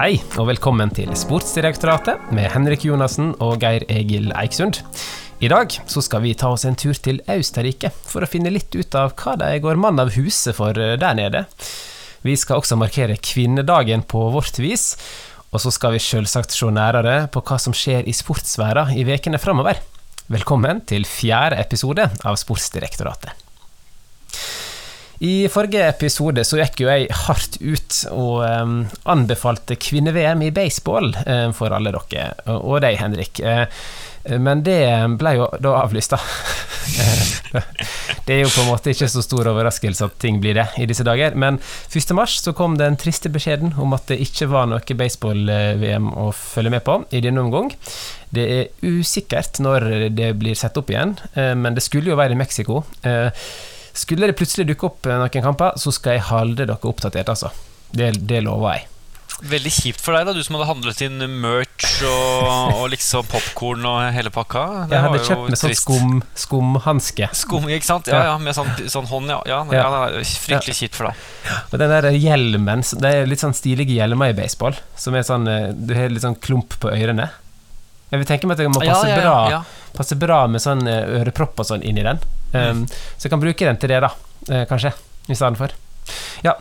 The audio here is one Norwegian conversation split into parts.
Hei, og velkommen til Sportsdirektoratet med Henrik Jonassen og Geir Egil Eiksund. I dag så skal vi ta oss en tur til Austerrike for å finne litt ut av hva de går mann av huset for eh, der nede. Vi skal også markere kvinnedagen på vårt vis, og så skal vi selvsagt se nærere på hva som skjer i sportsværa i vekene framover. Velkommen til fjerde episode av Sportsdirektoratet. I forrige episode så gikk jo jeg hardt ut og um, anbefalte kvinne-VM i baseball um, for alle dere, og deg, Henrik. Uh, men det ble jo da avlyst, da. det er jo på en måte ikke så stor overraskelse at ting blir det i disse dager. Men 1. mars så kom den triste beskjeden om at det ikke var noe baseball-VM å følge med på i denne omgang. Det er usikkert når det blir satt opp igjen, men det skulle jo være i Mexico. Skulle det plutselig dukke opp eh, noen kamper, så skal jeg holde dere oppdatert, altså. Det, det lover jeg. Veldig kjipt for deg, da, du som hadde handlet inn merch og, og liksom popkorn og hele pakka. Det jeg hadde kjøpt med sånn skum, skumhanske. Skum, ikke sant? Ja, ja, med sånn, sånn hånd, ja. ja, ja. ja fryktelig kjipt for deg. Og den der hjelmen Det er litt sånn stilige hjelmer i baseball, som er sånn eh, Du har litt sånn klump på ørene. Jeg vil tenke meg at det må passe, bra, passe bra med sånn eh, ørepropp og sånn inni den. Um, så jeg kan bruke den til det, da, uh, kanskje, i stedet for. Ja.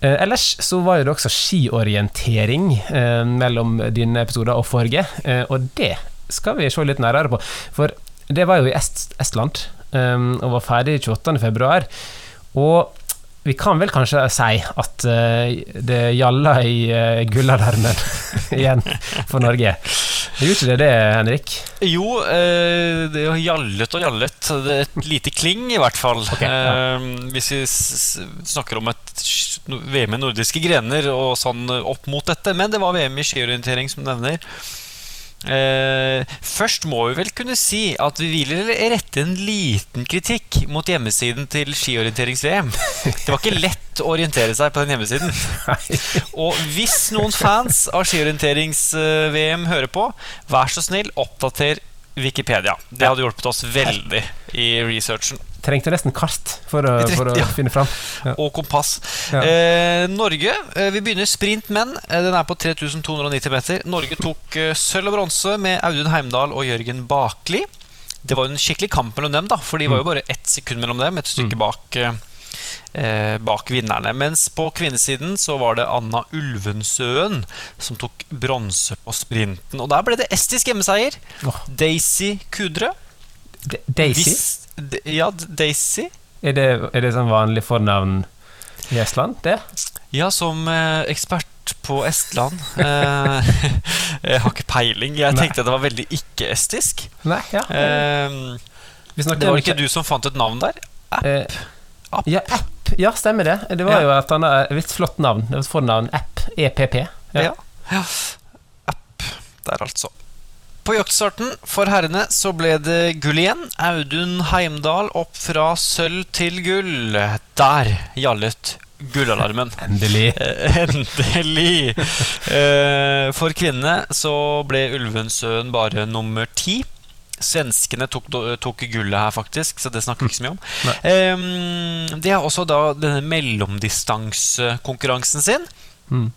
Uh, ellers så var det også skiorientering uh, mellom dine episoder og forrige, og det skal vi se litt nærmere på. For det var jo i Est Estland, um, og var ferdig 28.2. Og vi kan vel kanskje si at uh, det gjalla i uh, gullalarmen igjen for Norge. Gjorde ikke det det, Henrik? Jo, uh, det gjallet og gjallet. Det er et lite kling, i hvert fall. Okay, ja. hvis vi snakker om et VM i nordiske grener og sånn opp mot dette. Men det var VM i skiorientering, som nevner. Eh, først må vi vel kunne si at vi vil rette en liten kritikk mot hjemmesiden til skiorienterings-VM. Det var ikke lett å orientere seg på den hjemmesiden. Og hvis noen fans av skiorienterings-VM hører på, vær så snill, oppdater Wikipedia. Det hadde hjulpet oss veldig i researchen. Trengte nesten kart for å, for å ja. finne fram. Ja. Og kompass. Ja. Eh, Norge eh, Vi begynner sprint menn. Eh, den er på 3290 meter. Norge tok eh, sølv og bronse med Audun Heimdal og Jørgen Bakli. Det var jo en skikkelig kamp mellom dem, da for de var jo mm. bare ett sekund mellom dem. Et stykke mm. bak bak vinnerne. Mens på kvinnesiden så var det Anna Ulvensøen som tok bronse på sprinten. Og der ble det estisk hjemmeseier. Oh. Daisy Kudre. D Daisy? Hvis, ja, Daisy. Er det, er det sånn vanlig fornavn i Estland, det? Ja, som eh, ekspert på Estland eh, Jeg har ikke peiling. Jeg tenkte Nei. det var veldig ikke-estisk. Nei, ja eh, Det var ikke du som fant et navn der? App? App. Ja, app ja, stemmer det. Det var ja. jo et annet et flott navn. Det var et fornavn. App. EPP. Ja. ja. App der, altså. På jaktstarten for herrene så ble det gull igjen. Audun Heimdal opp fra sølv til gull. Der gjallet gullalarmen. Endelig. Eh, endelig. Eh, for kvinnene så ble Ulvensøen bare nummer ti. Svenskene tok, tok, gullet her, faktisk, så det snakker vi ikke så mye om. Um, de har også da denne mellomdistansekonkurransen sin. Mm.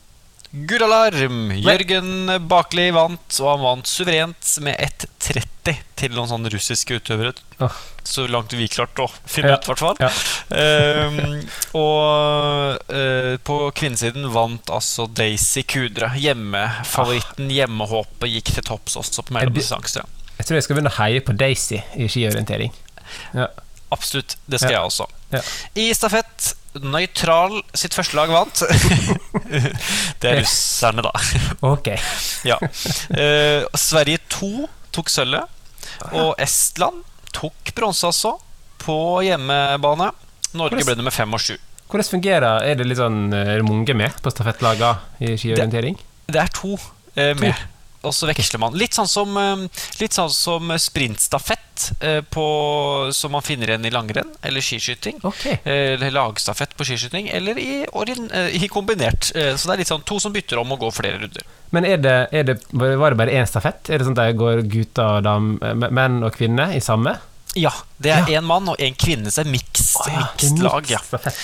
Gullalarm! Jørgen Bakli vant, og han vant suverent med 1,30 til noen sånne russiske utøvere. Oh. Så langt vi klarte å finne ja. ut, i hvert fall. Ja. um, og uh, på kvinnesiden vant altså Daisy Kudre. Hjemmefavoritten, hjemmehåpet, gikk til topps også på mellomdistanse. Jeg tror jeg skal begynne å heie på Daisy i skiorientering. Ja. Absolutt. Det skal ja. jeg også. Ja. I stafett Nøytral sitt første lag vant. det er russerne, da. ok ja. uh, Sverige 2 tok sølvet. Og Estland tok bronse, altså. På hjemmebane. Norge ble nummer fem og sju. Hvordan fungerer Er det litt sånn Er det mange med på stafettlagene i skiorientering? Det, det er to uh, med. To og så veksler man. Litt sånn som, eh, litt sånn som sprintstafett eh, på, som man finner igjen i langrenn eller skiskyting. Okay. Eh, eller lagstafett på skiskyting, eller i, i, kombinert. Så det er litt sånn to som bytter om og går flere runder. Men er det, er det, var det bare én stafett? Er det sånn at det går gutter og dam, menn og kvinner i samme? Ja. Det er én ja. mann og én kvinne, så det er mixed, oh, ja, mixed lag. Ja. Stafett.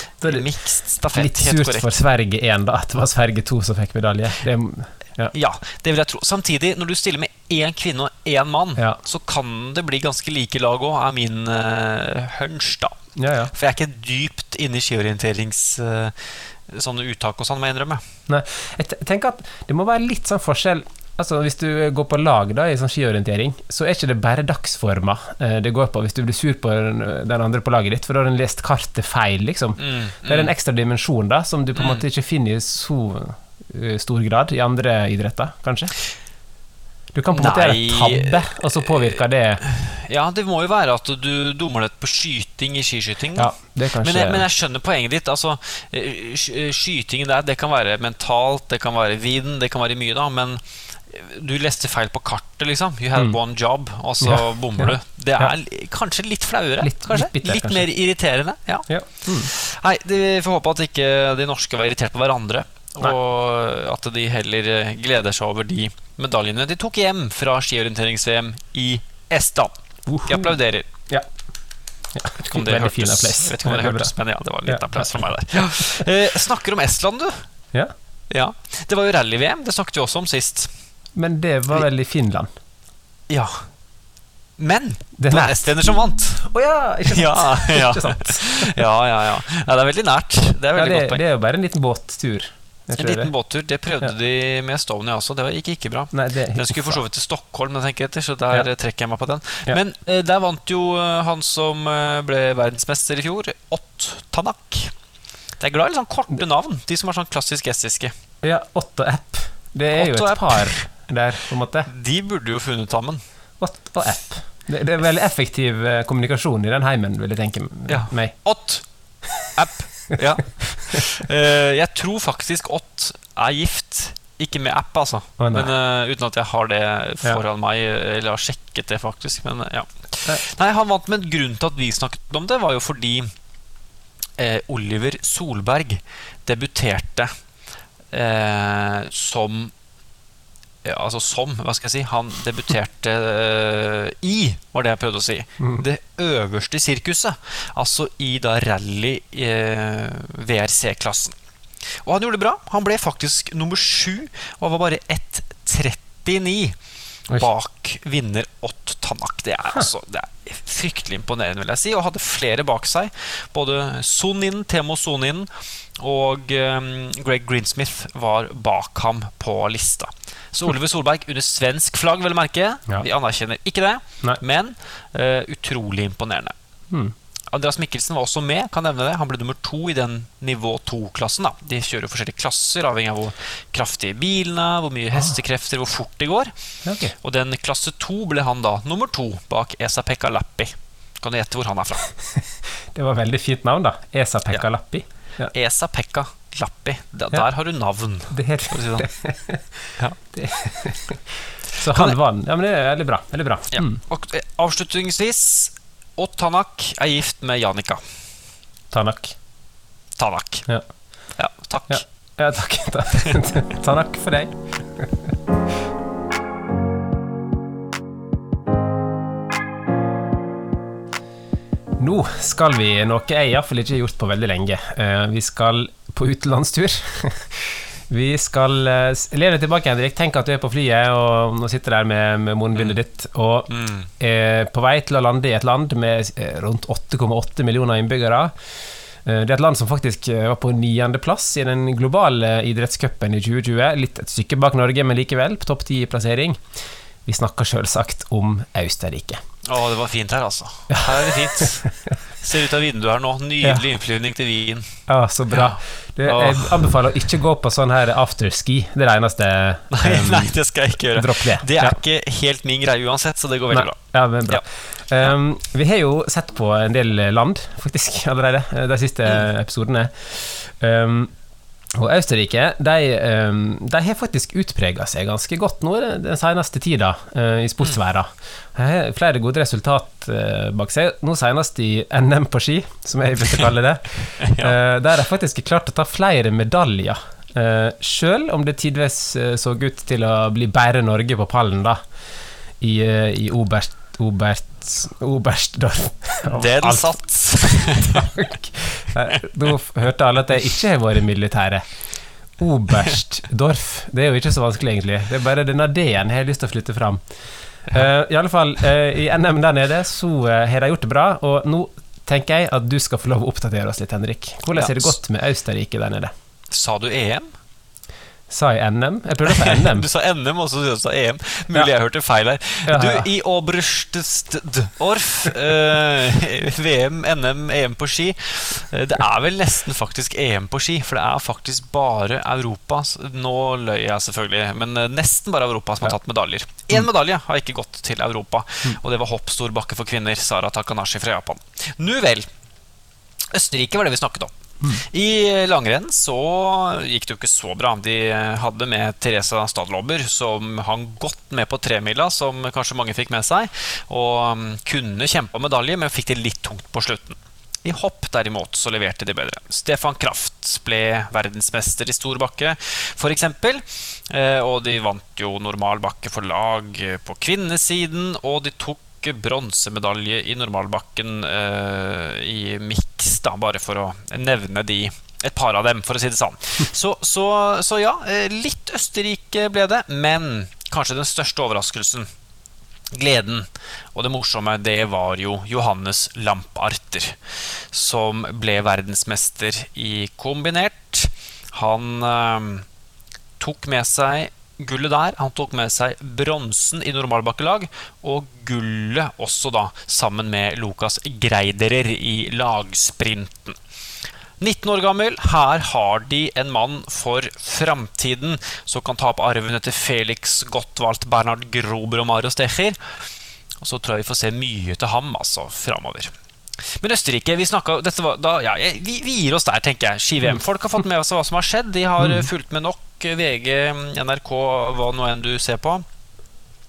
Mixed stafett, Litt surt for Sverige 1, da, at det var Sverige 2 som fikk medalje. Det Ja. ja. det vil jeg tro. Samtidig, når du stiller med én kvinne og én mann, ja. så kan det bli ganske like lag òg, er min uh, hunch, da. Ja, For jeg er ikke dypt inne i skiorienterings uh, sånne uttak og sånn, må jeg innrømme. Nei, jeg tenker at det må være litt sånn forskjell Altså Hvis du går på lag da i sånn skiorientering, så er ikke det bare dagsforma eh, det går på hvis du blir sur på den, andre på laget ditt, for da har den lest kartet feil, liksom. Mm, mm. Det er en mm. ekstra dimensjon da som du på en mm. måte ikke finner i så eh, stor grad i andre idretter, kanskje? Du kan på en måte gjøre tabbe, og så påvirker det Ja, det må jo være at du dummer deg på skyting i skiskyting. Ja, men, jeg, men, jeg, skjønner poenget ditt. Altså, skyting der, det kan være mentalt, det kan være vind, det kan være mye, da. Men du leste feil på kartet, liksom. You had mm. one job, og så ja, bommer ja. du. Det er ja. kanskje litt flauere. Litt, kanskje? litt, bitter, litt kanskje. mer irriterende. Ja. Mm. Nei, vi får håpe at ikke de norske var irritert på hverandre. Nei. Og at de heller gleder seg over de medaljene de tok hjem fra skiorienterings-VM i Estland. De applauderer. Ja. Ja, vet ikke om det hørtes, vet ikke om det hørtes men ja, det var litt ja, applaus for meg der. Eh, snakker om Estland, du. Ja. ja. Det var jo rally-VM. Det snakket vi også om sist. Men det var vel i Finland? Ja. Men det var estlender som vant. Å oh, ja, ikke sant? Ja, ja. ikke sant? ja, ja, ja. det er veldig nært. Det er, ja, det, det er jo bare en liten båttur. En liten båttur. Det prøvde de med Estonia også. Det gikk ikke bra. Nei, den skulle for så vidt til Stockholm, etter, så der ja. trekker jeg meg på den. Ja. Men eh, der vant jo uh, han som uh, ble verdensmester i fjor, Ott Tanak. Det er glad i sånn korte navn, de som er sånn klassisk estiske. Ja, Ott og App. Det er Otto jo et par der, på en måte. De burde jo funnet sammen. Ott og App. Det, det, er veldig effektiv kommunikasjon i den heimen, vil jeg tenke ja. meg. Ott. App. Ja. Uh, jeg tror faktisk Ott er gift. Ikke med app, altså. Oh, men uh, Uten at jeg har det foran ja. meg, eller har sjekket det, faktisk. Men ja. Nei, han vant, men grunnen til at vi snakket om det, var jo fordi eh, Oliver Solberg debuterte eh, som ja, altså som, hva skal jeg si Han debuterte uh, i, var det jeg prøvde å si, mm. det øverste sirkuset. Altså i da rally uh, VRC-klassen. Og han gjorde det bra. Han ble faktisk nummer sju og var bare 1,39 bak vinner Ott Tanak. Det er, altså, det er fryktelig imponerende, vil jeg si. Og hadde flere bak seg. Både Sonin, Temo Sonin og um, Greg Greensmith var bak ham på lista. Så Oliver Solberg under svensk flagg, vil jeg merke. Ja. Vi anerkjenner ikke det, Nei. men uh, utrolig imponerende. Hmm. Andreas Mikkelsen var også med. kan nevne det Han ble nummer to i den nivå to-klassen. De kjører forskjellige klasser, avhengig av hvor kraftige bilene hvor mye ah. hestekrefter, hvor fort de går. Okay. Og den klasse to ble han da nummer to bak Esa-Pekka Lappi. Kan du gjette hvor han er fra? det var veldig fint navn, da. Esa-Pekka. Lappi. Ja. Esa-Pekka Lappi. Der, ja. der, har du navn. Det er, for å si det. Sånn. ja. det. Så han vant. Ja, men det er veldig bra. Veldig bra. Ja. Mm. Og eh, avslutningsvis Og Tanak er gift med Janika. Tanak. Tanak. Ja. ja takk. Ja, ja takk. Tanak for deg. Nå skal vi noe jeg iallfall ikke har gjort på veldig lenge. Eh, vi skal på utenlandstur. Vi skal uh, lene tilbake, Henrik. Tenk at du er på flyet og nå sitter der med, med munnbindet mm. ditt og mm. er på vei til å lande i et land med eh, rundt 8,8 millioner innbyggere. Det er et land som faktisk var på niendeplass i den globale idrettscupen i 2020. Litt et stykke bak Norge, men likevel på topp ti-plassering. Vi snakker selvsagt om Austerrike. Å, det var fint her, altså. Her er det fint. Ser ut av vinduet her nå. Nydelig innflyvning til Wien. Ja, så bra. Du, jeg anbefaler å ikke gå på sånn her afterski. Det er det eneste. Nei, um, nei, det skal jeg ikke gjøre. Det. Det er ja. ikke helt min greie uansett, så det går veldig nei. bra. Ja, men bra. Ja. Um, vi har jo sett på en del land, faktisk, allerede, eh, de siste mm. episodene. Um, og Østerrike de, ehm, de, har faktisk utprega seg ganske godt nå den seneste tida uh, i sportsverden. De har flere gode resultat uh, bak seg, nå senest i NM på ski, som jeg vil kalle det. ja. uh, der de faktisk har klart å ta flere medaljer. Sjøl om det tidvis så ut til å bli bare Norge på pallen da i, i Oberst, Obert Oberstdorf. Den satt. Takk. Nå hørte alle at jeg ikke har vært i militæret. Oberstdorf. Det er jo ikke så vanskelig, egentlig. Det er bare denne D-en jeg har lyst til å flytte fram. Uh, I alle fall, uh, i NM der nede så uh, har de gjort det bra, og nå tenker jeg at du skal få lov å oppdatere oss litt, Henrik. Hvordan har det gått med Austerrike der nede? Sa du EM? Sa jeg NM? Jeg prøvde å si NM. du sa NM, og så sa du EM. Mulig ja. jeg hørte feil her. Ja, du, i Oberstdorf, eh, VM, NM, EM på ski uh, Det er vel nesten faktisk EM på ski, for det er faktisk bare Europa Nå løy jeg selvfølgelig, men uh, nesten bare Europa som har tatt medaljer. Én medalje har ikke gått til Europa, mm. og det var hopp stor bakke for kvinner. Sara Takanashi fra Japan. Nu vel. Østerrike var det vi snakket om. I langrenn så gikk det jo ikke så bra. De hadde med Teresa Stadlobber, som hang godt med på tremila, som kanskje mange fikk med seg, og um, kunne kjempe om medalje, men fikk det litt tungt på slutten. I hopp derimot så leverte de bedre. Stefan Kraft ble verdensmester i stor bakke, f.eks. Eh, og de vant jo normal bakke for lag på kvinnesiden, og de tok bronsemedalje i normalbakken uh, i miks, bare for å nevne de et par av dem, for å si det sånn. Så, så, så ja, eh, litt Østerrike ble det, men kanskje den største overraskelsen gleden og det morsomme, det var jo Johannes Lamparter, som ble verdensmester i kombinert. Han eh, tok med seg gullet der. Han tok med seg bronsen i normalbakkelag, og gullet også da, sammen med Lukas Greiderer i lagsprinten. 19 år gammel, her har de en mann for framtiden som kan ta opp arven etter Felix Gottwald, Bernhard Grober og Mario Stecher. Og så tror jeg vi får se mye til ham altså, framover. Men Østerrike vi, snakket, var, da, ja, vi, vi, gir oss der, tenker jeg. Ski-VM-folk har fått med seg hva som har skjedd. De har mm. fulgt med nok. VG, NRK, hva nå enn du ser på.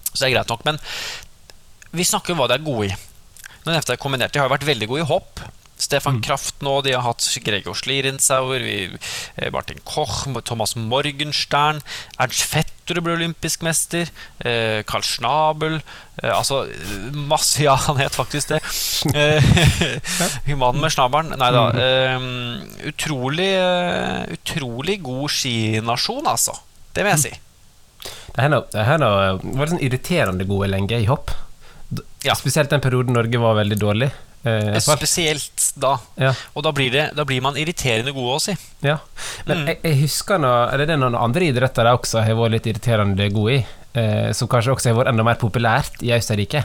Så det er greit nok. Men vi snakker om hva de er gode i. Nå nevnte jeg kombinert. De har vært veldig gode i hopp. Stefan mm. Kraft nå, de har hatt Gregor Schlierenzauer, eh, Martin Koch, Thomas Morgenstern, Ernst Fetter ble olympisk mester, eh, Karl Schnabel eh, Altså masse Ja, han het faktisk det. Mannen med snabelen. Nei da. Mm. utrolig, utrolig god skinasjon, altså. Det vil jeg si. Det her nå var det sånn irriterende gode lenge i hopp. Ja. Spesielt den perioden Norge var veldig dårlig. Eh, Spesielt da. Ja. Og da blir, det, da blir, man irriterende god å si. Ja. Men mm. jeg, jeg, husker nå Eller det er noen andre idretter jeg også har vært litt irriterende god i, eh, som kanskje også har vært enda mer populært i Østerrike.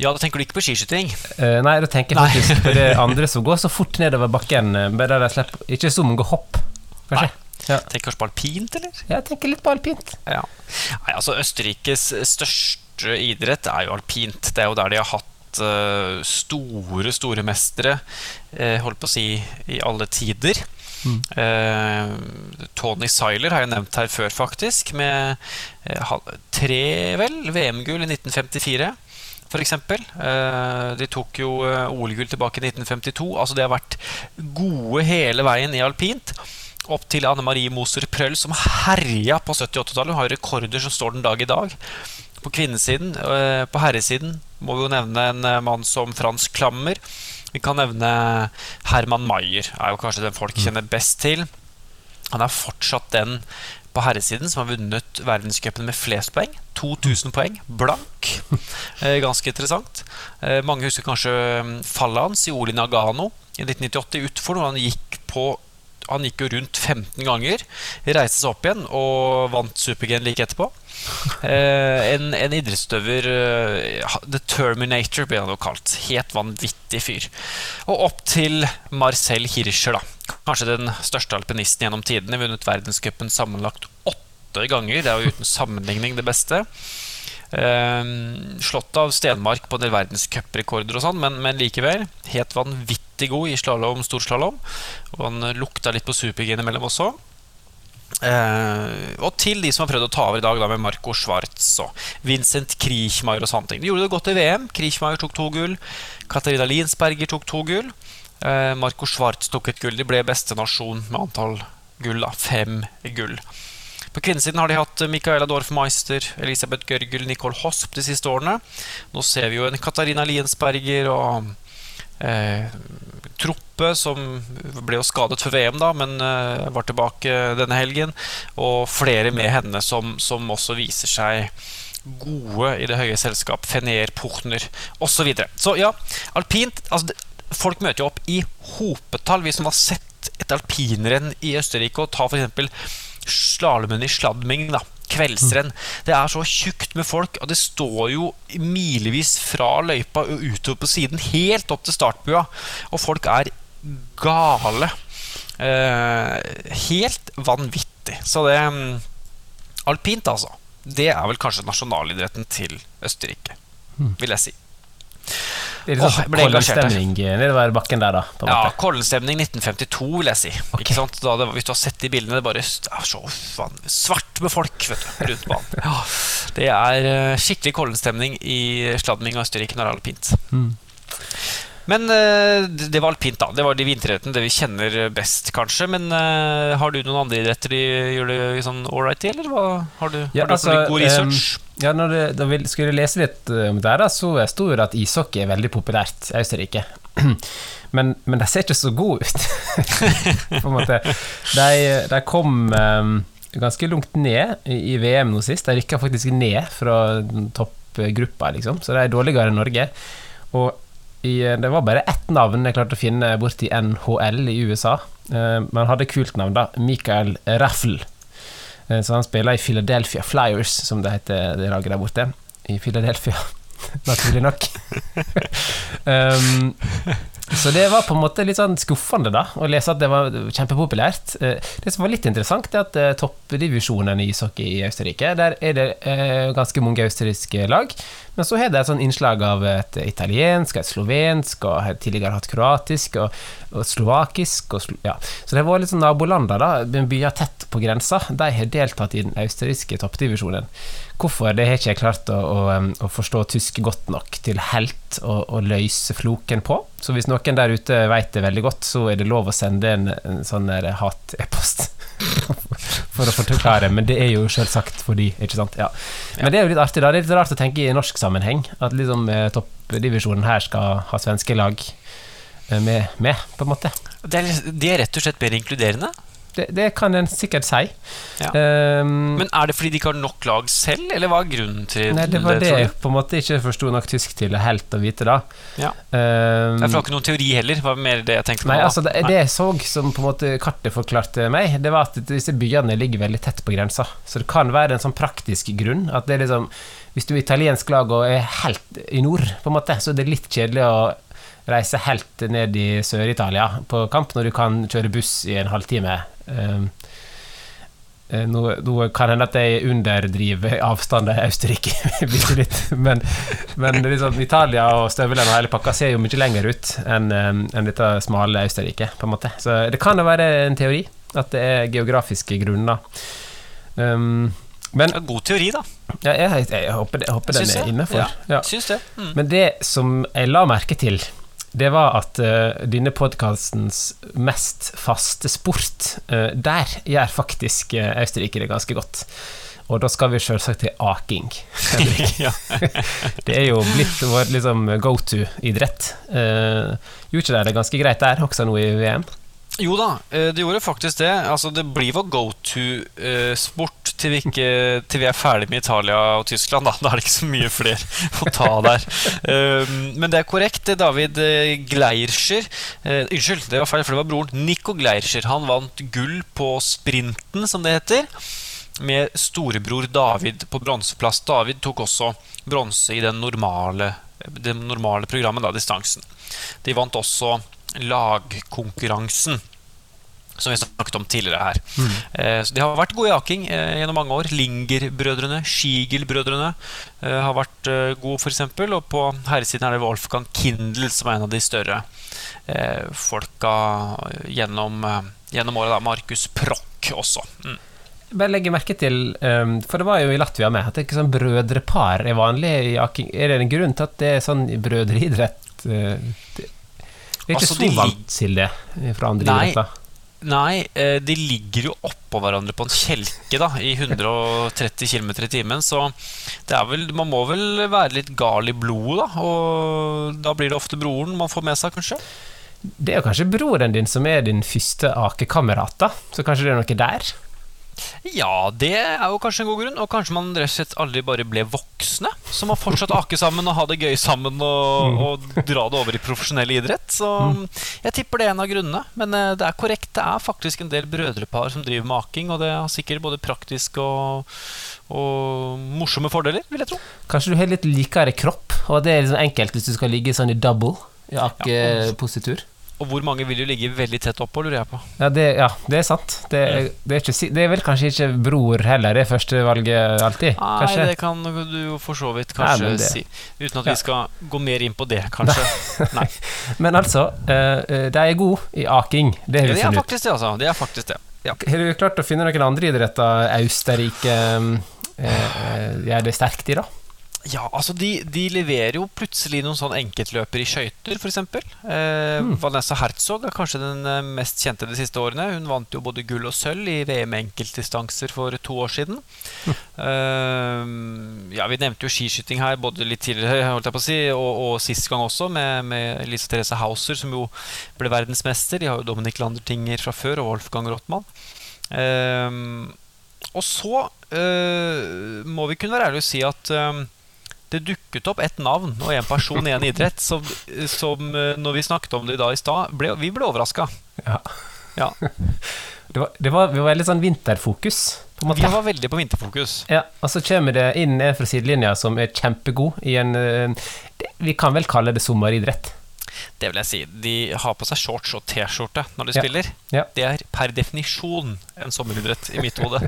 Ja, da tenker du ikke på skiskyting? Eh, nei, da tenker jeg faktisk nei. på det andre som går så fort nedover bakken. Eh, bare der de slipper Ikke så mange hopp, kanskje. Nei. Ja. Tenker kanskje på alpint, eller? Ja, jeg tenker litt på alpint. Ja. Nei, altså Østerrikes største idrett er jo alpint. Det er jo der de har hatt uh, store, store mestere, uh, holdt på å si, i alle tider. Mm. Uh, Tony Siler har jeg nevnt her før, faktisk, med tre, vel, VM-gull i 1954. For eksempel. de tok jo OL-gull tilbake i 1952. Altså De har vært gode hele veien i alpint opp til Anne Marie Moser Prøll, som herja på 70- 80-tallet. Hun har rekorder som står den dag i dag. På kvinnesiden. På herresiden må vi jo nevne en eh, mann som Frans Klammer. Vi kan nevne Herman Maier, er jo kanskje den folk mm. kjenner best til. Han er fortsatt den på herresiden som har vunnet verdenscupen med flest poeng. 2000 poeng, blank. Eh, ganske interessant. Eh, mange husker kanskje mm, fallet hans i Oli Nagano i 1998 i utfor, hvor han gikk på han gikk jo rundt 15 ganger, reiste seg opp igjen og vant Super-G like etterpå. Eh, en, en idrettsutøver uh, The Terminator ble han jo kalt. Helt vanvittig fyr. Og opp til Marcel Hirscher, da. Kanskje den største alpinisten gjennom tidene. Vunnet verdenscupen sammenlagt åtte ganger. Det er jo uten sammenligning det beste. Eh, slått av Stenmark på en del verdenscuprekorder og sånn, men, men, likevel helt vanvittig god i slalåm, storslalåm. Og han lukta litt på super-G innimellom også. Eh, og til de som har prøvd å ta over i dag, da med Marco Schwartz og Vincent Kriechmeier og sånne ting. De gjorde det godt i VM. Kriechmeier tok to gull. Katarina Linsberger tok to gull. Eh, Marco Schwartz tok et gull. De ble beste nasjon med antall gull. da, Fem gull. På kvinnesiden har de hatt Micaela Dorfmeister, Elisabeth Gørgel, Nicole Hosp de siste årene. Nå ser vi jo en Katarina Liensberger og eh, Troppe, som ble jo skadet for VM, da, men eh, var tilbake denne helgen. Og flere med henne som, som også viser seg gode i det høye selskap. Fenier, Portner osv. Så, videre. så ja, alpint altså, Folk møter jo opp i hopetall. Vi som har sett et alpinrenn i Østerrike, og tar f.eks. slalåmen i Sladming. da kveldsrenn. Det er så tjukt med folk, og det står jo milevis fra løypa og utover på siden, helt opp til startbua. Og folk er gale. Eh, helt vanvittig. Så det mm, Alpint, altså. Det er vel kanskje nasjonalidretten til Østerrike, hmm. vil jeg si. Det er litt sånn Kollen-stemning nedover bakken der, da? ja, Kollen-stemning 1952, vil jeg si. Okay. Ikke sant? Da det, hvis du har sett de bildene, det bare er så svart med folk vet du, rundt banen. Ja, det er eh, skikkelig Kollen-stemning i Sladming og Østerrike når det er alpint. Mm. Men uh, det var alpint, da. Det var de vinteridrettene, det vi kjenner best, kanskje. Men uh, har du noen andre idretter de gjør det sånn ålreit i, eller hva? har du, ja, har du altså, god research? Um, ja, når du, da vi skulle lese litt om det, da, så sto det at ishockey er veldig populært i Østerrike. Men, men de ser ikke så gode ut, på en måte. De, de kom um, ganske langt ned i, i VM nå sist. De rykka faktisk ned fra toppgruppa, liksom. Så de er dårligere enn Norge. Og i, det var bare ett navn jeg klarte å finne borti NHL i USA. Uh, men hadde kult navn, da. Michael Raffel. Uh, så han spiller i Philadelphia Flyers, som det heter det laget der borte. I Philadelphia, naturlig nok. um, så det var på en måte litt sånn skuffende da å lese at det var kjempepopulært. Eh, det som var litt interessant, er at toppdivisjonene toppdivisjonen i ishockey i Østerrike, der er det eh, ganske mange østerrikske lag. Men så har det et sånn innslag av et italiensk, et slovensk, og har tidligere hatt kroatisk og, og slovakisk. Og, ja. Så det var litt sånn nabolander, da, byer tett på grensa. De har deltatt i den østerrikske toppdivisjonen. Hvorfor, det har ikke jeg klart å, å, å, forstå tysk godt nok til helt å, løse floken på. Så hvis noen der ute vet det veldig godt, så er det lov å sende en, en sånn hat-e-post for å forklare, men det er jo selvsagt fordi, ikke sant. Ja. Men det er jo litt artig, da. Det er litt rart å tenke i norsk sammenheng, at liksom eh, toppdivisjonen her skal ha svenske lag eh, med, med på en måte. De er, rett og slett mer inkluderende? Det, det, kan en sikkert si. Ja. Um, Men er det fordi de ikke har nok lag selv, eller hva er grunnen til nei, det? var det, det jeg på en måte ikke forsto nok tysk til helt å vite, da. Ja. Um, jeg får ikke noen teori heller, var mer det jeg tenkte nei, på. Altså, det, det, jeg så som på en måte kartet forklarte meg, det var at disse byene ligger veldig tett på grensa. Så det kan være en sånn praktisk grunn. At det er liksom Hvis du er italiensk lag og er helt i nord, på en måte, så er det litt kjedelig å reise helt ned i Sør-Italia på kamp når du kan kjøre buss i en halvtime Ehm, eh, nå, nå, kan hende at jeg underdriver avstanden til Østerrike bitte litt, men, men liksom, Italia og støvlene og hele pakka ser jo mye lenger ut enn en dette smale Østerrike, på en måte. Så det kan jo være en teori, at det er geografiske grunner. Um, men, God teori, da. Ja, jeg, jeg, jeg håper, jeg håper den er innafor. Ja, ja. Mm. Men det som jeg la merke til det var at uh, denne podkastens mest faste sport, uh, der gjør faktisk uh, Østerrike det ganske godt. Og da skal vi selvsagt til aking. det er jo blitt vår liksom, go to-idrett. Uh, gjorde ikke det ganske greit der, også nå i VM? Jo da, eh, det gjorde faktisk det. Altså, det blir vår go to-sport eh, til, til, vi er ferdig med Italia og Tyskland. Da, da er det ikke så mye flere å ta der. Eh, men det er korrekt. David Gleircher Unnskyld, det var feil, for det var broren. Nico Gleircher. Han vant gull på sprinten, som det heter. Med storebror David på bronseplass. David tok også bronse i den normale, det normale programmet, da, distansen. De vant også lagkonkurransen. Som vi snakket om tidligere her. Mm. Eh, de har vært gode i aking eh, gjennom mange år. Linger-brødrene, Schiegel-brødrene eh, har vært eh, gode, f.eks. Og på herresiden er det Wolfgang Kindl som er en av de større eh, folka gjennom, eh, gjennom året. Da. Markus Proch også. Mm. Bare legge merke til, um, for det var jo i Latvia med, at det ikke sånn brødrepar er vanlig i aking. Er det en grunn til at det er sånn brødreidrett? Uh, jeg er ikke altså, så vant til det fra andre nei, idretter. Nei, eh, de ligger jo oppå hverandre på en kjelke da i 130 km i timen. Så det vel, man må vel være litt gal i blodet, da. Og da blir det ofte broren man får med seg, kanskje? Det er jo kanskje broren din som er din første akekamerat, da? Så kanskje det er noe der? Ja, det er jo kanskje en god grunn. Og kanskje man rett og slett aldri bare ble voksne. som har fortsatt ake sammen og ha det gøy sammen og, mm. og dra det over i profesjonell idrett. Så mm. jeg tipper det er en av grunnene. Men eh, det er korrekt. Det er faktisk en del brødrepar som driver med aking, og det har sikkert både praktisk og, og morsomme fordeler, vil jeg tro. Kanskje du har litt likere kropp, og det er liksom enkelt hvis du skal ligge sånn i double i akepositur. Ja, og hvor mange vil jo ligge veldig tett oppå, lurer jeg på. Ja, det, ja, det er sant. Det er, det, er ikke, det er, vel kanskje ikke bror heller, det førstevalget alltid? Nei, kanskje? det kan du jo for så vidt kanskje Nei, si. Uten at vi skal gå mer inn på det, kanskje. Nei. Men altså, uh, de er gode i aking. Det har vi funnet ut. Faktisk det, altså. Det er faktisk det. Ja. Har du klart å finne noen andre idretter Austerrike uh, gjør det sterkt i, da? Ja, altså de, de, leverer jo plutselig noen sånn enkeltløpere i skøyter, f.eks. Eh, mm. Vanessa Herzog er kanskje den eh, mest kjente de siste årene. Hun vant jo både gull og sølv i VM enkeltdistanser for to år siden. Mm. Eh, ja, Vi nevnte jo skiskyting her både litt tidligere holdt jeg på å si, og, og sist gang også, med, med Lise Therese Hauser, som jo ble verdensmester. De har jo Dominic Landertinger fra før, og Wolfgang Rottmann. Eh, og så eh, må vi kunne være ærlige og si at eh, det dukket opp et navn og en person i en idrett som, som eh, når vi snakket om det i dag i stad, vi ble overraska. Ja. ja. Det, var, det var, var veldig sånn vinterfokus. Vi var veldig på vinterfokus. Ja, Og så kommer det inn en fra sidelinja som er kjempegod i en eh, Vi kan vel kalle det sommeridrett? Det vil jeg si. De har på seg shorts og T-skjorte når de ja. spiller. Ja. Det er per definisjon en sommeridrett i mitt hode.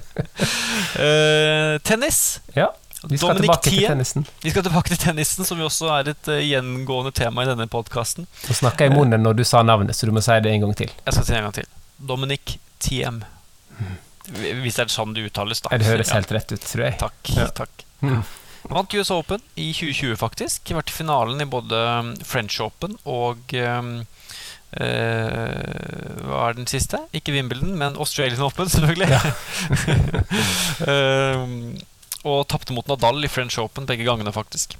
uh, tennis. Ja. Vi skal Dominic tilbake til tennisen. Vi skal tilbake til tennisen, som jo også er et uh, gjengående tema i denne podkasten. Nå snakka jeg i munnen når du sa navnet, så du må si det en gang til. Jeg skal si det en gang til. Dominic Thiem. Mm. Hvis det er sånn det uttales, da. Det høres helt rett ut, tror jeg. Takk. Ja. takk. Mm. Vant US Open i 2020, faktisk. Vært i finalen i både um, French Open og um, uh, Hva er den siste? Ikke Wimbledon, men Australian Open, selvfølgelig. Ja. um, og tapte mot Nadal i French Open begge gangene, faktisk.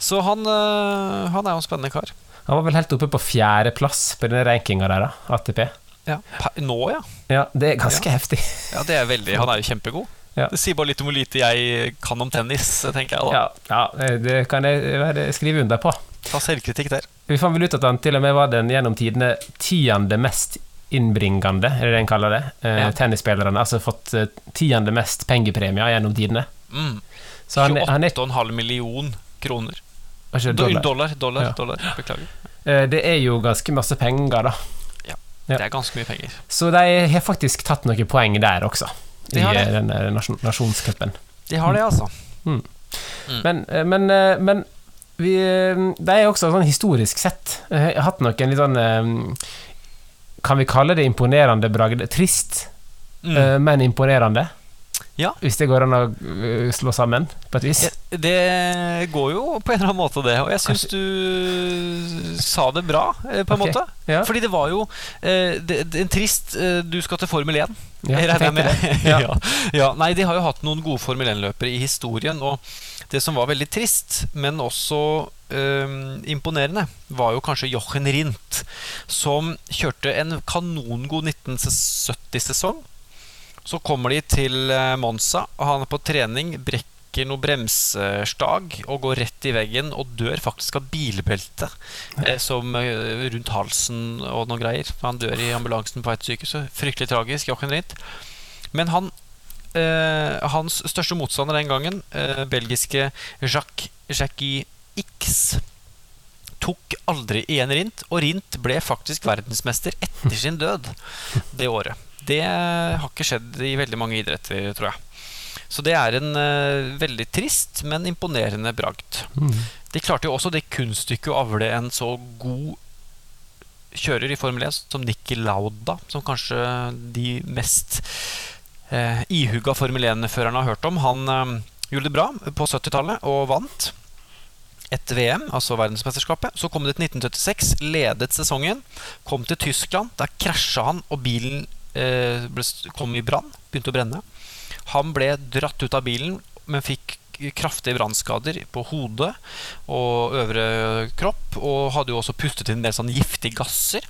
Så han, uh, han er jo en spennende kar. Han var vel helt oppe på fjerdeplass på den rankinga der, da, ATP. Ja, Nå, ja. ja. Det er ganske ja. heftig. Ja, det er veldig Han er jo kjempegod. Ja. Det sier bare litt om hvor lite jeg kan om tennis, tenker jeg da. Ja, ja det kan jeg skrive under på. Ta selvkritikk der. Vi fant vel ut at han til og med var den gjennom tidene tiende mest innbringende, er det det en kaller det, eh, ja. tennisspillerne. Altså fått eh, tiende mest pengepremier gjennom tidene. Mm. 28,5 million kroner. Dollar. Dollar, dollar, ja. dollar. Beklager. Eh, det er jo ganske masse penger, da. Ja, det er ganske mye penger. Så de har faktisk tatt noen poeng der også, de i denne den nasjon nasjonscupen. De har det, altså. Mm. Mm. Men, eh, men, men vi, det er også sånn historisk sett Jeg har hatt noen litt sånn Kan vi kalle det imponerende bragd? Trist, mm. men imponerende. Ja. Hvis det går an å øh, slå sammen, på et vis? Ja, det går jo på en eller annen måte, det. Og jeg syns du sa det bra, eh, på en okay. måte. Ja. Fordi det var jo eh, det, det, en trist eh, Du skal til Formel 1. Ja, jeg med. ja. ja. Nei, de har jo hatt noen gode Formel 1-løpere i historien. Og det som var veldig trist, men også Um, imponerende, var jo kanskje Jochen Rindt, som kjørte en kanongod 1970-sesong så kommer de til eh, Monza, og han er på trening, brekker noe bremsestag og går rett i veggen og dør faktisk av bilbelte eh, som, eh, rundt halsen og noen greier. Han dør i ambulansen på et sykehus. Fryktelig tragisk. Jochen Ritt. Men han, eh, hans største motstander den gangen, eh, belgiske Jacques, Jackie X tok aldri igjen Rint, og Rint ble faktisk verdensmester etter sin død det året. Det har ikke skjedd i veldig mange idretter, tror jeg. Så det er en uh, veldig trist, men imponerende bragd. Mm. De klarte jo også det kunststykket å avle en så god kjører i Formel 1 som Nikki Lauda, som kanskje de mest uh, ihuga Formel 1-førerne har hørt om. Han uh, gjorde det bra på 70-tallet og vant et VM, altså verdensmesterskapet. Så kom det til 1976, ledet sesongen. Kom til Tyskland. Der krasja han, og bilen eh, ble, kom i brann. Begynte å brenne. Han ble dratt ut av bilen, men fikk kraftige brannskader på hodet og øvre kropp. Og hadde jo også pustet inn en del sånn giftige gasser.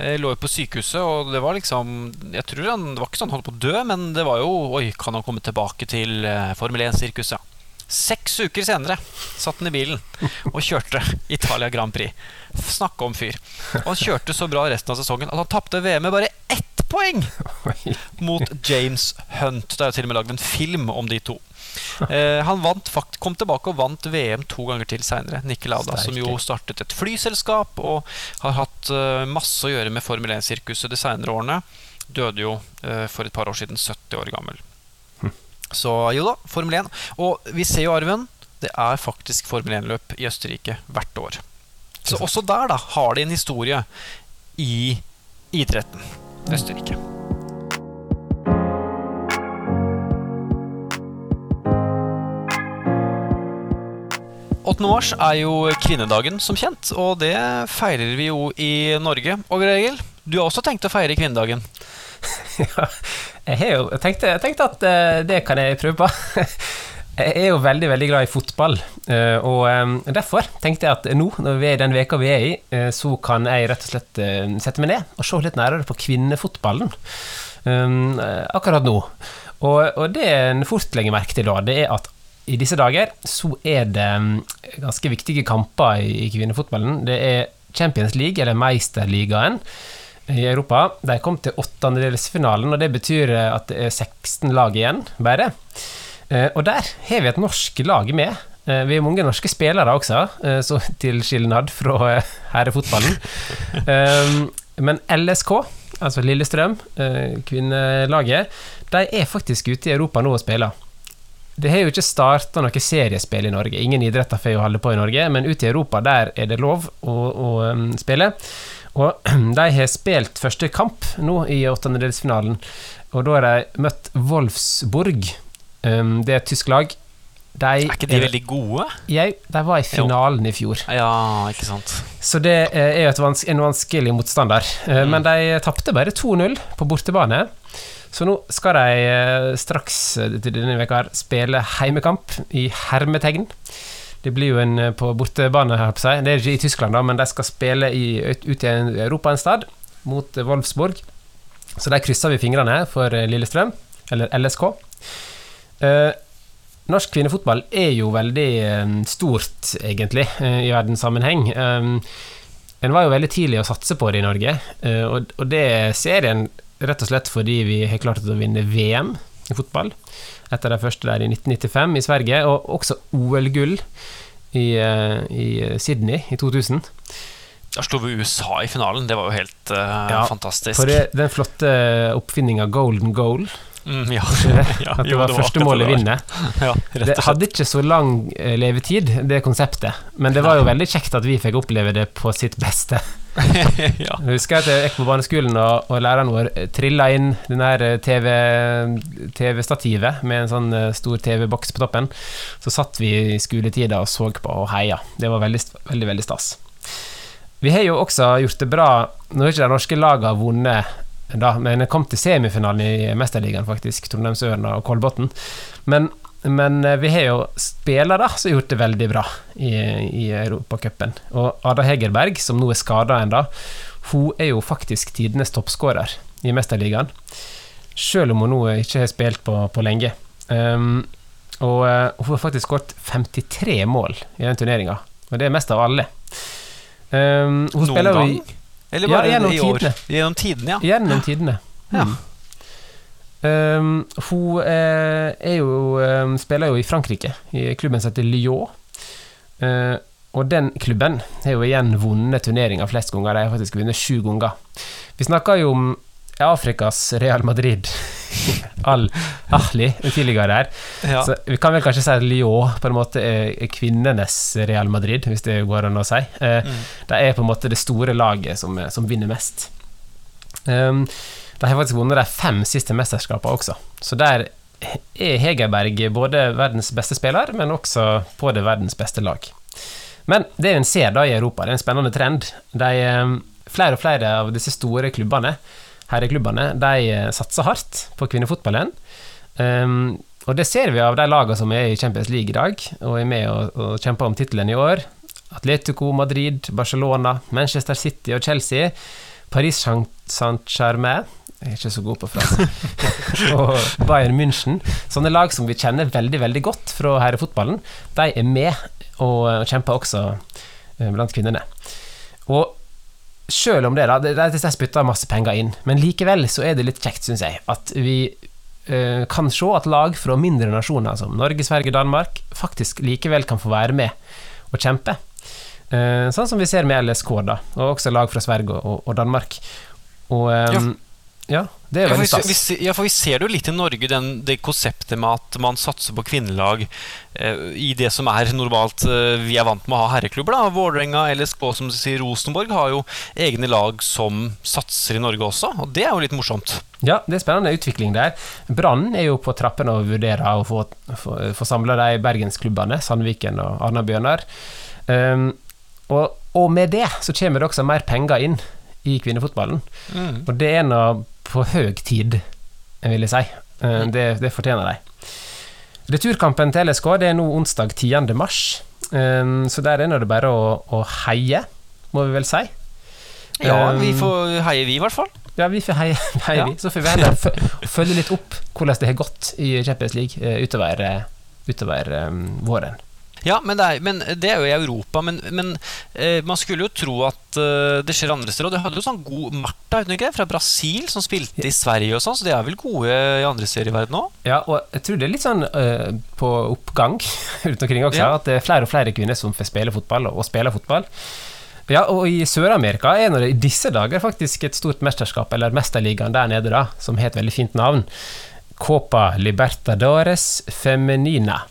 Jeg lå jo på sykehuset, og det var liksom Jeg tror han, Det var ikke sånn holdt på å dø, men det var jo Oi, kan han komme tilbake til Formel 1-sirkuset? Seks uker senere satt han i bilen og kjørte Italia Grand Prix. Snakke om fyr. Og han kjørte så bra resten av sesongen at han tapte VM med bare ett poeng mot James Hunt. Det er jo til og med lagd en film om de to. Eh, han vant, kom tilbake og vant VM to ganger til seinere. Nicky som jo startet et flyselskap og har hatt uh, masse å gjøre med Formel 1-sirkuset de seinere årene. Døde jo uh, for et par år siden, 70 år gammel. Så jo da, Formel 1. Og vi ser jo, Arven, det er faktisk Formel 1-løp i Østerrike hvert år. Så også der da har de en historie i idretten Østerrike. 8. mars er jo kvinnedagen, som kjent, og det feirer vi jo i Norge. Og Egil, du har også tenkt å feire kvinnedagen? ja, jeg har jo tenkt, jeg tenkte at uh, det kan jeg prøve på. jeg er jo veldig veldig glad i fotball, uh, og um, derfor tenkte jeg at nå, når vi er i den veka vi er i, uh, så kan jeg rett og slett sette meg ned og se litt nærmere på kvinnefotballen akkurat nå. Og, det det en fort legger merke til da, det er at i disse dager så er det ganske viktige kamper i, kvinnefotballen. Det er Champions League, eller Meisterligaen i Europa. De kom til åttendedelsfinalen, og det betyr eh, at det er 16 lag igjen, bare. Eh, og der har vi et norsk lag med. Eh, vi er mange norske spillere også, så til skilnad fra herrefotballen. Men LSK, altså Lillestrøm, kvinnelaget, de er faktisk ute i Europa nå og spiller. Det har jo ikke starta noe seriespill i Norge. Ingen idretter får jo holde på i Norge, men ute i Europa der er det lov å, å spille. Og de har spilt første kamp nå i åttendedelsfinalen, og da har de møtt Wolfsburg. Um, det er et tysk lag. De, er ikke de veldig gode? Ja, de var i finalen jo. i fjor. Ja, ikke sant Så det er jo vans en vanskelig motstander. Uh, mm. Men de tapte bare 2-0 på bortebane. Så nå skal de uh, straks til denne veka spille heimekamp i hermetegn. Det blir jo en eh, på bortebane, her på seg. Det er ikke i Tyskland, da, men de skal spille i, ut i Europa en sted, mot eh, Wolfsburg. Så der krysser vi fingrene for eh, Lillestrøm, eller LSK. Eh, norsk kvinnefotball er jo veldig eh, stort, egentlig, eh, i verdenssammenheng. en var jo veldig tidlig å satse på det i Norge, og, og det ser en rett og slett fordi vi har klart å vinne VM i fotball etter de første der i 1995 i Sverige, og også OL-gull i, i, Sydney i 2000. Da slo vi USA i finalen, det var jo helt uh, ja, fantastisk. For det, den flotte oppfinninga golden goal Mm, ja. at det var første målet å Ja, det hadde ikke så lang eh, levetid, det konseptet, men det var jo veldig kjekt at vi fikk oppleve det på sitt beste. ja. Jeg husker at jeg gikk på barneskolen, og, og læreren vår trilla inn den her TV-stativet TV med en sånn eh, stor TV-boks på toppen. Så satt vi i skoletida og så på og heia. Det var veldig, veldig, veldig stas. Vi har jo også gjort det bra Nå har ikke de norske lagene vunnet da, men kom til semifinalen i Mesterligaen, faktisk. Trondheimsørna og Kolbotn. Men, men, eh, vi har jo spillere som har gjort det veldig bra i, i Europacupen. Og Ada Hegerberg, som nå er skada ennå, hun er jo faktisk tidenes toppskårer i Mesterligaen. Selv om hun nå ikke har spilt på, på lenge. Um, og uh, hun har faktisk skåret 53 mål i den turneringa, og det er mest av alle. Um, hun Noen spiller jo i eller bare ja, gjennom i år? Tidene. Gjennom tidene, ja. Gjennom tidene. Ja. Mm. Um, hun uh, er jo um, spiller jo i Frankrike, i klubben som heter Lyon. Uh, og den klubben har jo igjen vunnet turneringa flest ganger. De har faktisk vunnet sju ganger. Vi snakker jo om Afrikas Real Madrid. Al-Ahli tidligere her. Ja. Så vi kan vel kanskje si at Lyon på en måte er kvinnenes Real Madrid, hvis det går an å si. Eh, mm. De er på en måte det store laget som, som vinner mest. Um, de har faktisk vunnet de fem siste mesterskapene også, så der er Hegerberg både verdens beste spiller, men også på det verdens beste lag. Men det en ser da i Europa, det er en spennende trend. De, ehm, flere og flere av disse store klubbene herreklubbene de eh, satser hardt på kvinnefotballen. Um, og det ser vi av de lagene som er i Champions League i dag, og er med og, og kjemper om tittelen i år. Atletico Madrid, Barcelona, Manchester City og Chelsea. Paris Saint-Germain jeg er ikke så god på fransk. og Bayern München. Sånne lag som vi kjenner veldig veldig godt fra herrefotballen, de er med og kjemper også eh, blant kvinnene. Og selv om det, da, de spytter masse penger inn, men likevel så er det litt kjekt, syns jeg, at vi uh, kan se at lag fra mindre nasjoner som Norge, Sverige, Danmark faktisk likevel kan få være med og kjempe. Uh, sånn som vi ser med LSK, da, og også lag fra Sverige og, og Danmark. Og um, ja. Ja, det er veldig stas. Ja, ja, for vi ser det jo litt i Norge, den, det konseptet med at man satser på kvinnelag eh, i det som er normalt eh, vi er vant med å ha herreklubber. da Vålerenga, LSK, som sier, Rosenborg har jo egne lag som satser i Norge også, og det er jo litt morsomt. Ja, det er spennende utvikling der. Brann er jo på trappene og vurderer å få, få, få samla de bergensklubbene, Sandviken og Arna-Bjørnar. Um, og, og, med det så kommer det også mer penger inn i kvinnefotballen. Mm. Og det er nå på høy tid, vil jeg si. Eh, det, det fortjener de. Returkampen til LSK det er nå onsdag 10. mars, eh, så der er det bare å, å heie, må vi vel si. Ja, vi eh, får heie, vi, i hvert fall. Ja, vi får heie, heie ja. vi. Så får vi heller følge litt opp hvordan det har gått i Champions League utover, utover um, våren. Ja, men det, er, men det, er, jo i Europa. Men, men eh, man skulle jo tro at eh, det skjer andre steder. Og du hadde jo sånn god Marta ikke, fra Brasil som spilte i Sverige og sånn, så de er vel gode i andre steder i verden òg? Ja, og jeg tror det er litt sånn eh, på oppgang rundt omkring også, ja. at det er flere og flere kvinner som får spille fotball, og, og spiller fotball. Ja, og i Sør-Amerika er det i disse dager faktisk et stort mesterskap, eller Mesterligaen der nede, da, som har et veldig fint navn. Copa Libertadores Femenina.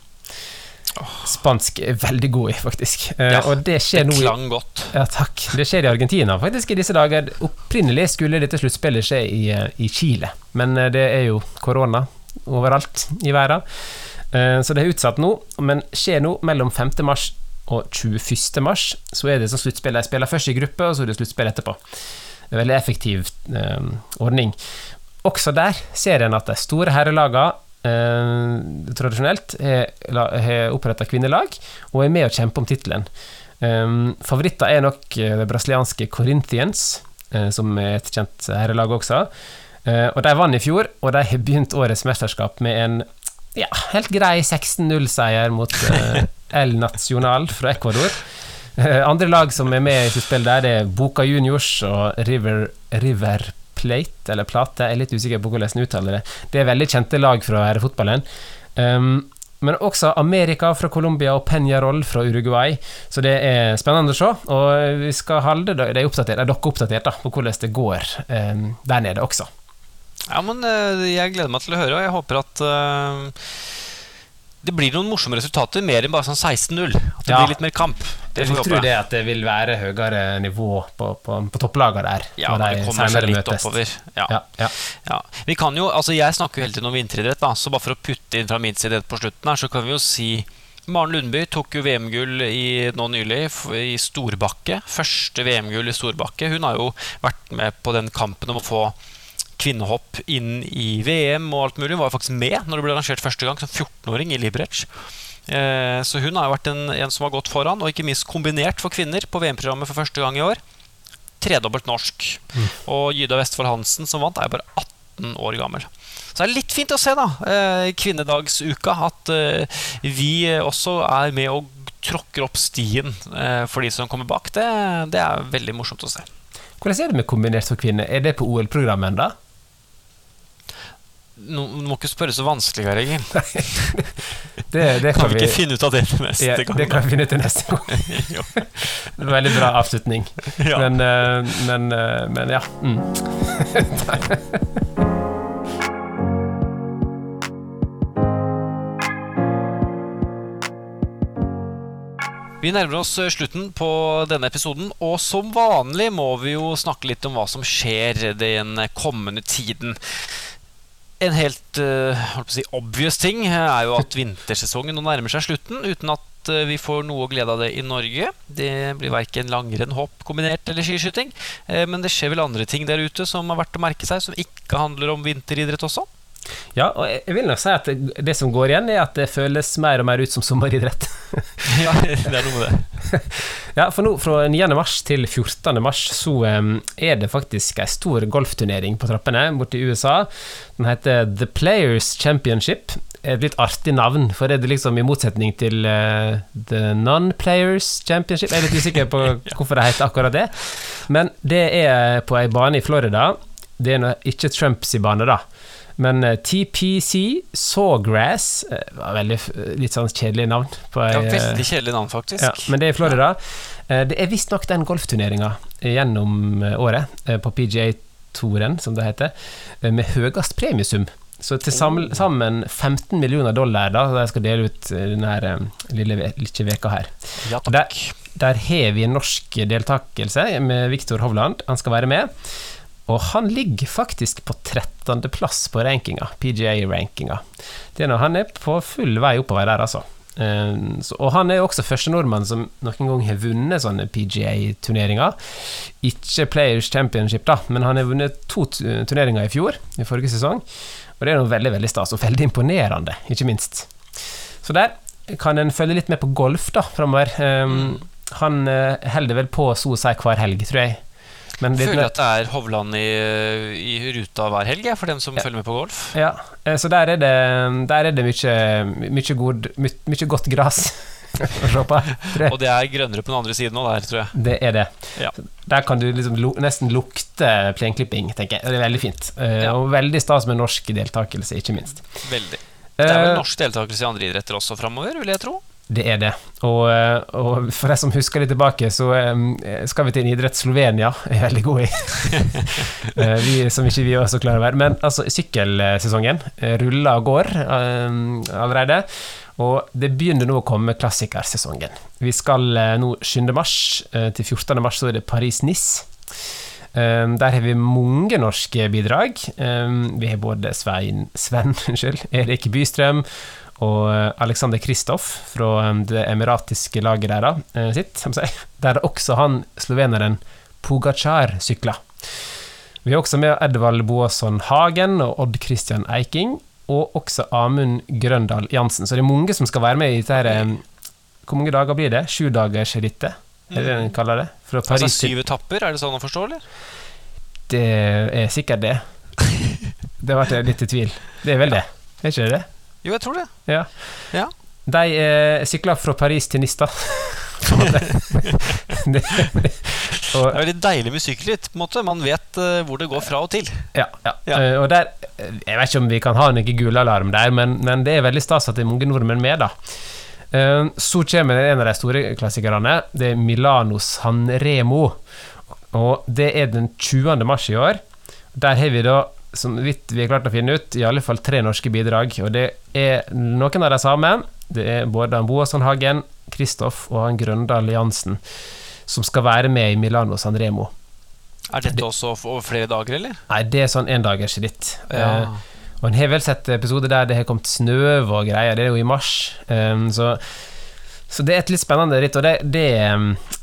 Spansk er veldig god i, faktisk. Eh, ja, og det skjer det klang godt. Ja, takk. Det skjer i Argentina faktisk i disse dager. Opprinnelig skulle dette sluttspillet skje i, eh, i, Chile, men eh, det er jo korona overalt i verden. Så det er utsatt nå, men skjer nå mellom 5. mars og 21. mars. Så er det som sluttspill. De spiller først i gruppe, og så er det sluttspill etterpå. En veldig effektiv eh, ordning. Også der ser en at de store herrelagene eh, tradisjonelt har oppretta kvinnelag og er med å kjempe om tittelen. Um, favoritter er nok eh, det brasilianske Corinthians, eh, som er et kjent herrelag også. Eh, og De vant i fjor, og de har begynt årets mesterskap med en ja, helt grei 16-0-seier mot uh, El Nacional fra Ecuador. andre lag som er med i spillet der, det er Boca Juniors og River, River Plate, eller Plate, jeg er litt usikker på hvordan en uttaler det. Det er veldig kjente lag fra herrefotballen. Um, men også Amerika fra Colombia og Peñarol fra Uruguay. Så det er spennende å se. Og vi skal holde dere oppdatert, dere oppdatert da, på hvordan det går um, der nede også. Ja, men eh, Jeg gleder meg til å høre, og jeg håper at uh det blir noen morsomme resultater, mer enn bare sånn 16-0. At det ja. blir litt mer kamp. Det jeg tror det at det vil være høyere nivå på, på, på topplagene der. Ja, når det kommer seg litt møtes. oppover. Ja. Ja, ja. Vi kan jo, altså Jeg snakker jo hele tiden om vinteridrett, så bare for å putte inn fra min side på slutten her, så kan vi jo si Maren Lundby tok jo VM-gull nå nylig i storbakke. Første VM-gull i storbakke. Hun har jo vært med på den kampen om å få kvinnehopp inn i VM og alt mulig. Hun var faktisk med når det ble arrangert første gang som 14-åring i Liberec. Eh, så hun har jo vært en, en, som har gått foran, og ikke minst kombinert for kvinner på VM-programmet for første gang i år. Tredobbelt norsk. Mm. Og Gyda Vestfold Hansen, som vant, er bare 18 år gammel. Så det er litt fint å se, da, eh, kvinnedagsuka, at eh, vi også er med og tråkker opp stien for de som kommer bak. Det, det er veldig morsomt å se. Hvordan er det med kombinert for kvinner? Er det på OL-programmet ennå? Nå, du må ikke spørre så vanskelig, Geir Egil. det, det kan, kan, vi ikke finne ut av det til neste ja, gang? Det kan vi finne ut til neste gang. det var veldig bra avslutning. Ja. Men, uh, men, uh, men, ja. Mm. Vi nærmer oss eh, slutten på denne episoden, og som vanlig må vi jo snakke litt om hva som skjer den kommende tiden. En helt uh, si, obvious ting er jo at vintersesongen nå nærmer seg slutten uten at uh, vi får noe glede av det i Norge. Det blir verken langrenn, hopp kombinert eller skiskyting. Uh, men det skjer vel andre ting der ute som er verdt å merke seg, som ikke handler om vinteridrett også? Ja, og jeg vil nok si at det som går igjen, er at det føles mer og mer ut som sommeridrett. ja, det er noe med det. ja, for nå fra 9. mars til 14. mars så um, er det faktisk ei stor golfturnering på trappene borte i USA. Den heter The Players Championship. Et litt artig navn, for det er liksom i motsetning til uh, The Non-Players Championship. Jeg er litt usikker på hvorfor det heter akkurat det, men det er på ei bane i Florida. Det er ikke Trumps bane, da. Men eh, TPC Sawgrass uh, var veldig litt sånn kjedelig navn. På, ja, veldig kjedelig navn, faktisk. Ja, men det er i Florida. Uh, det er visstnok den golfturneringa gjennom året på PGA-toren, som det heter, med høyest premiesum. Så til sammen 15 millioner dollar da jeg skal dele ut denne lille, lille veka her. Ja, der, der har vi en norsk deltakelse med Viktor Hovland. Han skal være med. Og han ligger faktisk på 13.-plass på rankinga, PGA-rankinga. Det er når han er på full vei oppover der, altså. Så, og han er jo også første nordmann som noen gang har vunnet sånne PGA-turneringer. Ikke Players Championship, da, men han har vunnet to turneringer i fjor, i forrige sesong. Og det er noe veldig veldig stas, og veldig imponerende, ikke minst. Så der kan en følge litt med på golf da, framover. Um, han uh, holder vel på så å si hver helg, tror jeg. Men jeg føler at det er Hovland i, i ruta hver helg, for dem som ja. følger med på golf. Ja, eh, så der er det, der er det mye, mye, god, mye, godt gress og det er grønnere på den andre siden òg, der, tror jeg. Det er det. Ja. Der kan du liksom lu nesten lukte plenklipping, tenker jeg. Det er veldig fint. Uh, ja. Og veldig stas med norsk deltakelse, ikke minst. Veldig. Det er vel eh, norsk deltakelse i andre idretter også framover, vil jeg tro? Det er det. Og, eh, og, for deg som husker litt tilbake, så um, skal vi til en idrett Slovenia er veldig god i. Eh, vi, som ikke vi også klarer å være. Men altså, sykkelsesongen ruller og går allerede. Og det begynner nå å komme klassikersesongen. Vi skal nå 7. mars til 14. mars, så er det Paris-Nice. Um, der har vi mange norske bidrag. Um, vi har både Svein, Sven unnskyld, Erik Bystrøm og eh, Alexander Kristoff fra eh, det emiratiske laget der, eh, sitt, der også han sloveneren Pogacar sykla. Vi har også med Edvald Boasson Hagen og Odd Christian Eiking, og også Amund Grøndal Jansen. Så det er mange som skal være med i dette Hvor mange dager blir det? Sjudagersrittet, er det en kaller det? Altså syv etapper, er det sånn å forstå, eller? Det er sikkert det. Det har vært litt i tvil. Det er vel det, er ikke det? Jo, jeg tror det. Ja. ja. De eh, sykla fra Paris til Nista. det, det, og, det er veldig deilig med sykkelritt. Man vet uh, hvor det går fra og til. Ja, ja. ja. Uh, og der Jeg vet ikke om vi kan ha noen gulalarm der, men, men, det er veldig stas at det er mange nordmenn med, da. Uh, så kommer en av de store klassikerne. Det er Milano San Remo. Og det er den 20. mars i år. Der har vi da som vidt vi har klart å finne ut, i alle fall tre norske bidrag. Og det er noen av de samme. Det er både Boasson Hagen, Kristoff og han Grøndal Jansen som skal være med i Milano San Remo. Er dette også over flere dager, eller? Nei, det er sånn endagersritt. Ja. Eh, og en har vel sett episoder der det har kommet snø og greier. Det er jo i mars. Um, så, så, det er et litt spennende ritt, og det, det,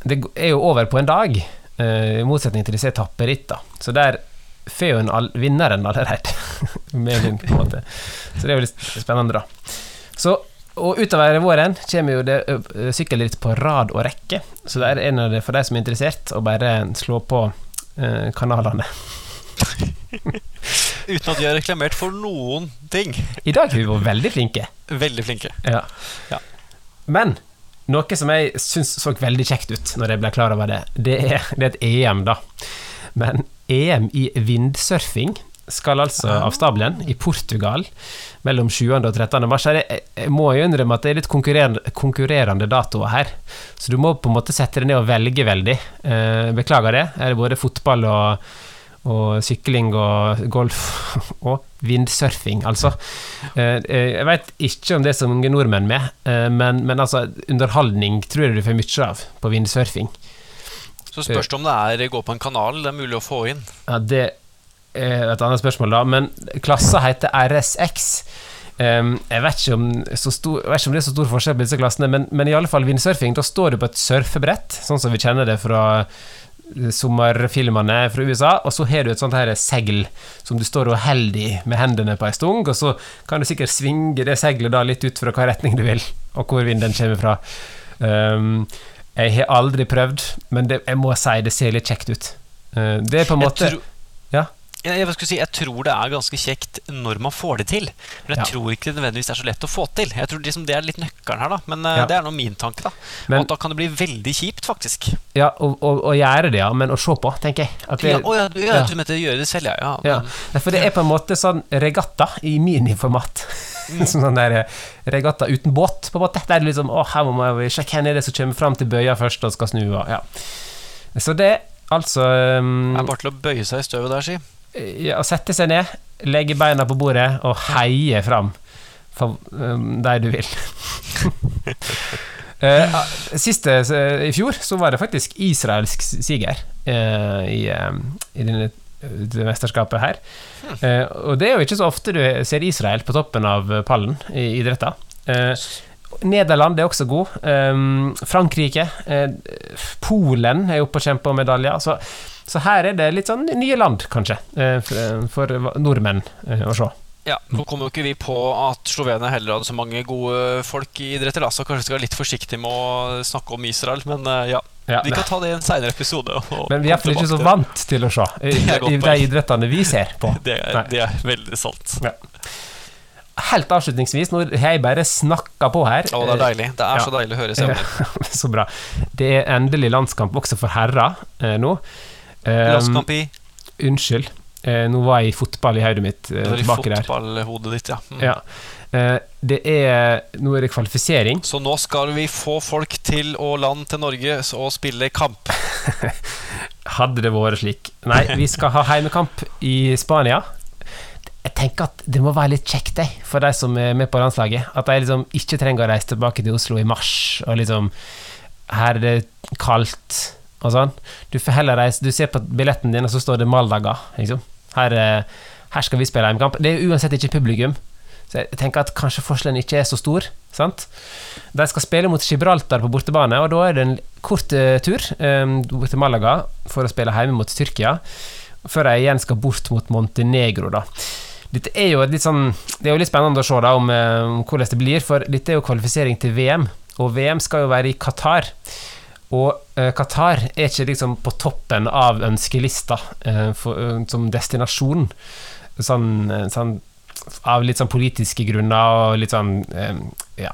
det er jo over på en dag. Uh, I motsetning til disse etapperittene. Så der får jo all, vinneren allerede. med min, på en måte. Så det er jo litt spennende, da. Så, og utover våren kommer jo det sykkelritt på rad og rekke. Så det er en av det for de som er interessert, å bare slå på eh, kanalene. Uten at vi har reklamert for noen ting. I dag har vi vært veldig flinke. Veldig flinke. Ja. ja. Men noe som jeg syns så veldig kjekt ut når jeg ble klar over det, det er, det er et EM, da. Men EM i vindsurfing skal altså av stabelen i Portugal mellom 7. og 13. mars. Jeg må jo innrømme at det er litt konkurrerende, datoer her, så du må på en måte sette deg ned og velge veldig. Eh, beklager det. Er det både fotball og, og sykling og golf og vindsurfing, altså. Eh, jeg veit ikke om det er så mange nordmenn med, eh, men, men altså, underholdning tror jeg du får mye av på vindsurfing. Så spørs det om det er gå på en kanal det er mulig å få inn. Ja, Det er et annet spørsmål, da. Men klassa heter RSX. Um, jeg, vet stor, jeg, vet ikke om det er så stor forskjell på disse klassene, men, men i alle fall vindsurfing. Da står du på et surfebrett, sånn som vi kjenner det fra sommerfilmene fra USA, og så har du et sånt her segl som du står og holder i med hendene på ei stung, og så kan du sikkert svinge det seglet da litt ut fra hva retning du vil, og hvor vinden kommer fra. Um, jeg har aldri prøvd, men det, jeg må si det ser litt kjekt ut. Uh, det er på en måte Ja? Jeg, si, jeg, tror det er ganske kjekt når man får det til. Men jeg ja. tror ikke det nødvendigvis er så lett å få til. Jeg tror liksom Det er litt nøkkelen her, da. Men uh, ja. det er nå min tanke. da men, Og da kan det bli veldig kjipt, faktisk. Ja, og gjøre det, ja. Men å se på, tenker jeg. Det, ja, å, ja, du, ja, du mente gjøre det selv, ja. ja. For det er på en måte sånn regatta i miniformat. Mm. sånn der eh, regatta uten båt, på en måte. Der er det liksom Å, her må vi sjekke hvem er det som kommer fram til bøya først og skal snu. Og, ja. Så det, altså um, Det er bare til å bøye seg i støvet der, si ja, sette seg ned, legge beina på bordet og heie fram for um, der du vil. uh, siste uh, I fjor så var det faktisk israelsk siger uh, i, i denne, det mesterskapet her. og det er jo ikke så ofte du ser Israel på toppen av pallen i idretter. Nederland er også god. Um, Frankrike. Polen er oppe og kjemper om medaljer. Så her er det litt sånn nye land, kanskje, eh, for nordmenn eh, å se. Ja, Nå kommer jo ikke vi på at Slovenia heller hadde så mange gode folk i idretter, så kanskje vi skal være litt forsiktige med å snakke om Israel. Men eh, ja, ja vi kan ta det i en seinere episode. men vi er iallfall ikke så vant til å se i, i de idrettene vi ser på. Det er, det er veldig sant. Ja. Helt avslutningsvis, nå har jeg bare snakka på her Å, det er deilig. Det er ja. så deilig å høre stemmen. så bra. Det er endelig landskamp også for herrer eh, nå. Landskamp i? Unnskyld. Eh, nå var jeg i fotball i hodet mitt. Uh, det var i fotballhodet ditt, ja. Mm. ja. Eh, det er Nå er det kvalifisering. Så nå skal vi få folk til å land til Norge og spille kamp? Hadde det vært slik. Nei, vi skal ha heimekamp i Spania. Jeg tenker at det må være litt kjekt det, for de som er med på landslaget. At de liksom ikke trenger å reise tilbake til Oslo i mars, og liksom Her er det kaldt og sånn. Du får heller reise Du ser på billetten din, og så står det Malaga. Liksom. Her, eh, her, skal vi spille hjemmekamp. Det er uansett ikke publikum. Så jeg tenker at kanskje forskjellen ikke er så stor. Sant? De skal spille mot Gibraltar på bortebane, og da er det en kort uh, tur um, til Malaga for å spille hjemme mot Tyrkia, før de igjen skal bort mot Montenegro, da. Dette er jo litt sånn Det er jo litt spennende å se da om, um, hvordan det blir, for dette er jo kvalifisering til VM, og VM skal jo være i Qatar. Og uh, Qatar er ikke liksom på toppen av ønskelista uh, for, uh, som destinasjon, sånn, sånn, av litt sånn politiske grunner og litt sånn ja,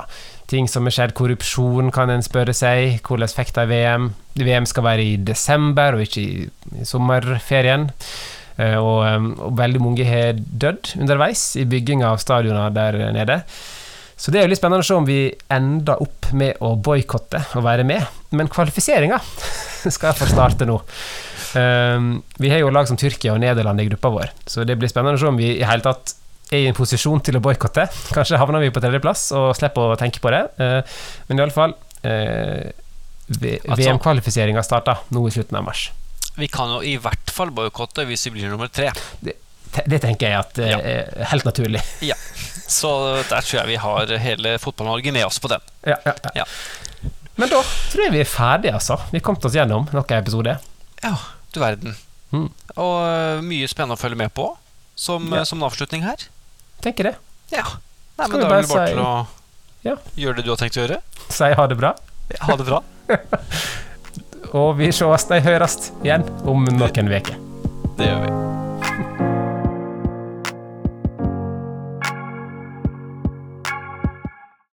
ting som har skjedd. Korrupsjon, kan en spørre seg. Hvordan fikk de VM? VM skal være i desember og ikke i, i sommerferien. Og, og, veldig mange har dødd underveis i bygginga av stadioner der nede. Så det er jo litt spennende å se om vi ender opp med å boikotte og være med. Men kvalifiseringa skal iallfall starte nå. Um, vi har jo lag som Tyrkia og Nederland i gruppa vår, så det blir spennende å se om vi i hele tatt er i en posisjon til å boikotte. Kanskje havner vi på tredjeplass og slipper å tenke på det. Uh, men iallfall uh, altså, VM-kvalifiseringa starter nå i slutten av mars. Vi kan jo i hvert fall boikotte hvis vi blir nummer tre. Det, det tenker jeg at ja. er helt naturlig. Ja. Så der tror jeg vi har hele Fotball-Norge med oss på den. Ja, ja, ja. Men da tror jeg vi er ferdige, altså. Vi kom oss gjennom noen episoder. Ja, du verden. Mm. Og uh, mye spennende å følge med på som, som avslutning her. Tenker det. Ja. Nei, men da er det bare si... til å ja. gjøre det du har tenkt å gjøre. Si ha det bra. Ha det bra. Og vi sees, de høres igjen om noen uker. Det gjør vi.